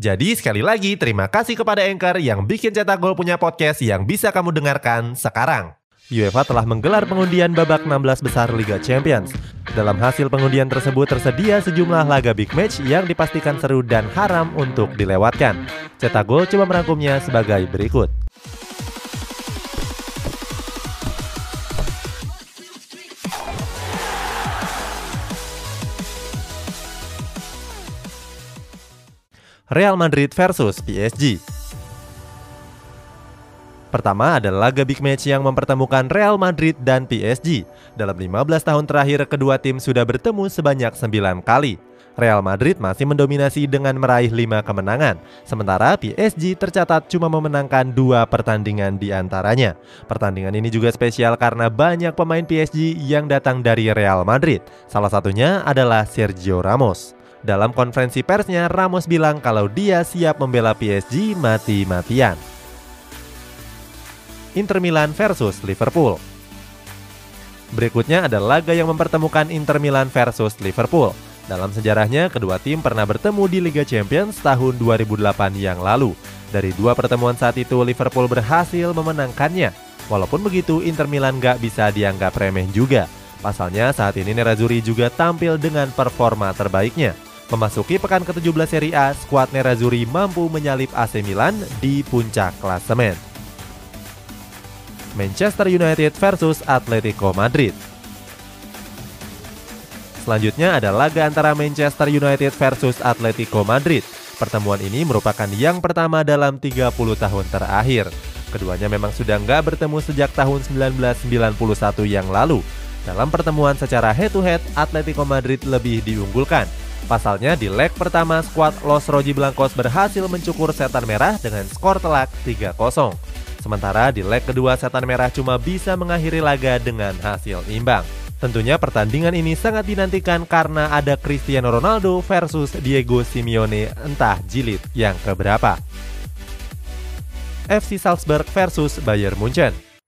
Jadi sekali lagi terima kasih kepada Anchor yang bikin Cetak Gol punya podcast yang bisa kamu dengarkan sekarang. UEFA telah menggelar pengundian babak 16 besar Liga Champions. Dalam hasil pengundian tersebut tersedia sejumlah laga big match yang dipastikan seru dan haram untuk dilewatkan. Cetak Gol coba merangkumnya sebagai berikut. Real Madrid versus PSG. Pertama adalah laga big match yang mempertemukan Real Madrid dan PSG. Dalam 15 tahun terakhir, kedua tim sudah bertemu sebanyak 9 kali. Real Madrid masih mendominasi dengan meraih 5 kemenangan, sementara PSG tercatat cuma memenangkan dua pertandingan di antaranya. Pertandingan ini juga spesial karena banyak pemain PSG yang datang dari Real Madrid. Salah satunya adalah Sergio Ramos. Dalam konferensi persnya, Ramos bilang kalau dia siap membela PSG mati-matian. Inter Milan versus Liverpool. Berikutnya ada laga yang mempertemukan Inter Milan versus Liverpool. Dalam sejarahnya, kedua tim pernah bertemu di Liga Champions tahun 2008 yang lalu. Dari dua pertemuan saat itu, Liverpool berhasil memenangkannya. Walaupun begitu, Inter Milan gak bisa dianggap remeh juga. Pasalnya saat ini Nerazzurri juga tampil dengan performa terbaiknya. Memasuki pekan ke-17 Serie A, skuad Nerazzurri mampu menyalip AC Milan di puncak klasemen. Manchester United versus Atletico Madrid. Selanjutnya ada laga antara Manchester United versus Atletico Madrid. Pertemuan ini merupakan yang pertama dalam 30 tahun terakhir. Keduanya memang sudah nggak bertemu sejak tahun 1991 yang lalu. Dalam pertemuan secara head-to-head, Atletico Madrid lebih diunggulkan. Pasalnya di leg pertama skuad Los Rojiblancos berhasil mencukur setan merah dengan skor telak 3-0. Sementara di leg kedua setan merah cuma bisa mengakhiri laga dengan hasil imbang. Tentunya pertandingan ini sangat dinantikan karena ada Cristiano Ronaldo versus Diego Simeone entah jilid yang keberapa. FC Salzburg versus Bayern Munchen.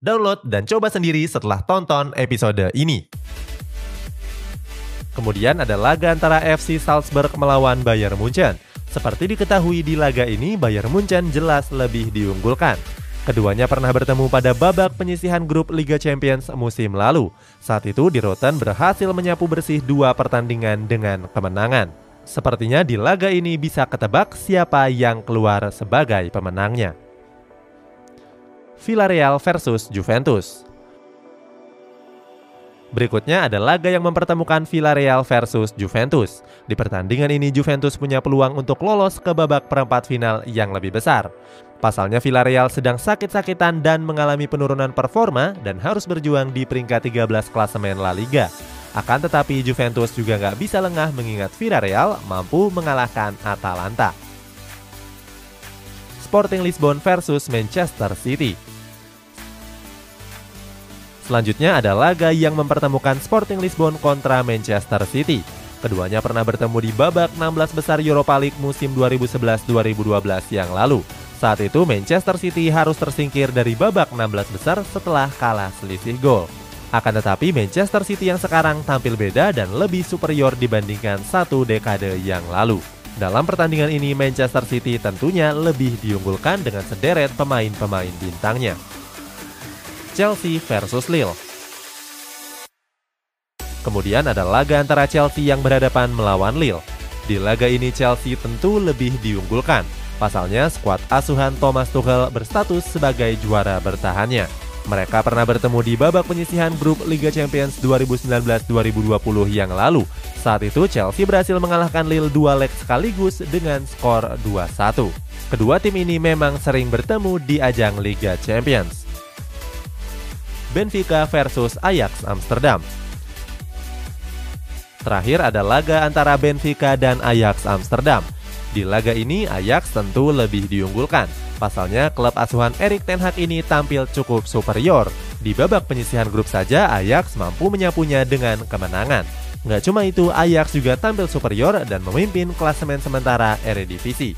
download, dan coba sendiri setelah tonton episode ini. Kemudian ada laga antara FC Salzburg melawan Bayern Munchen. Seperti diketahui di laga ini, Bayern Munchen jelas lebih diunggulkan. Keduanya pernah bertemu pada babak penyisihan grup Liga Champions musim lalu. Saat itu, Di Roten berhasil menyapu bersih dua pertandingan dengan kemenangan. Sepertinya di laga ini bisa ketebak siapa yang keluar sebagai pemenangnya. Villarreal versus Juventus. Berikutnya ada laga yang mempertemukan Villarreal versus Juventus. Di pertandingan ini Juventus punya peluang untuk lolos ke babak perempat final yang lebih besar. Pasalnya Villarreal sedang sakit-sakitan dan mengalami penurunan performa dan harus berjuang di peringkat 13 klasemen La Liga. Akan tetapi Juventus juga nggak bisa lengah mengingat Villarreal mampu mengalahkan Atalanta. Sporting Lisbon versus Manchester City. Selanjutnya ada laga yang mempertemukan Sporting Lisbon kontra Manchester City. Keduanya pernah bertemu di babak 16 besar Europa League musim 2011-2012 yang lalu. Saat itu Manchester City harus tersingkir dari babak 16 besar setelah kalah selisih gol. Akan tetapi Manchester City yang sekarang tampil beda dan lebih superior dibandingkan satu dekade yang lalu. Dalam pertandingan ini Manchester City tentunya lebih diunggulkan dengan sederet pemain-pemain bintangnya. Chelsea versus Lille. Kemudian ada laga antara Chelsea yang berhadapan melawan Lille. Di laga ini Chelsea tentu lebih diunggulkan. Pasalnya skuad asuhan Thomas Tuchel berstatus sebagai juara bertahannya. Mereka pernah bertemu di babak penyisihan grup Liga Champions 2019-2020 yang lalu. Saat itu Chelsea berhasil mengalahkan Lille dua leg sekaligus dengan skor 2-1. Kedua tim ini memang sering bertemu di ajang Liga Champions. Benfica versus Ajax Amsterdam Terakhir ada laga antara Benfica dan Ajax Amsterdam. Di laga ini Ajax tentu lebih diunggulkan. Pasalnya klub asuhan Erik Ten Hag ini tampil cukup superior. Di babak penyisihan grup saja Ajax mampu menyapunya dengan kemenangan. Nggak cuma itu, Ajax juga tampil superior dan memimpin klasemen sementara Eredivisie.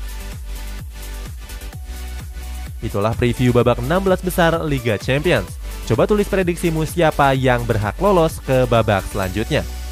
Itulah preview babak 16 besar Liga Champions. Coba tulis prediksimu siapa yang berhak lolos ke babak selanjutnya.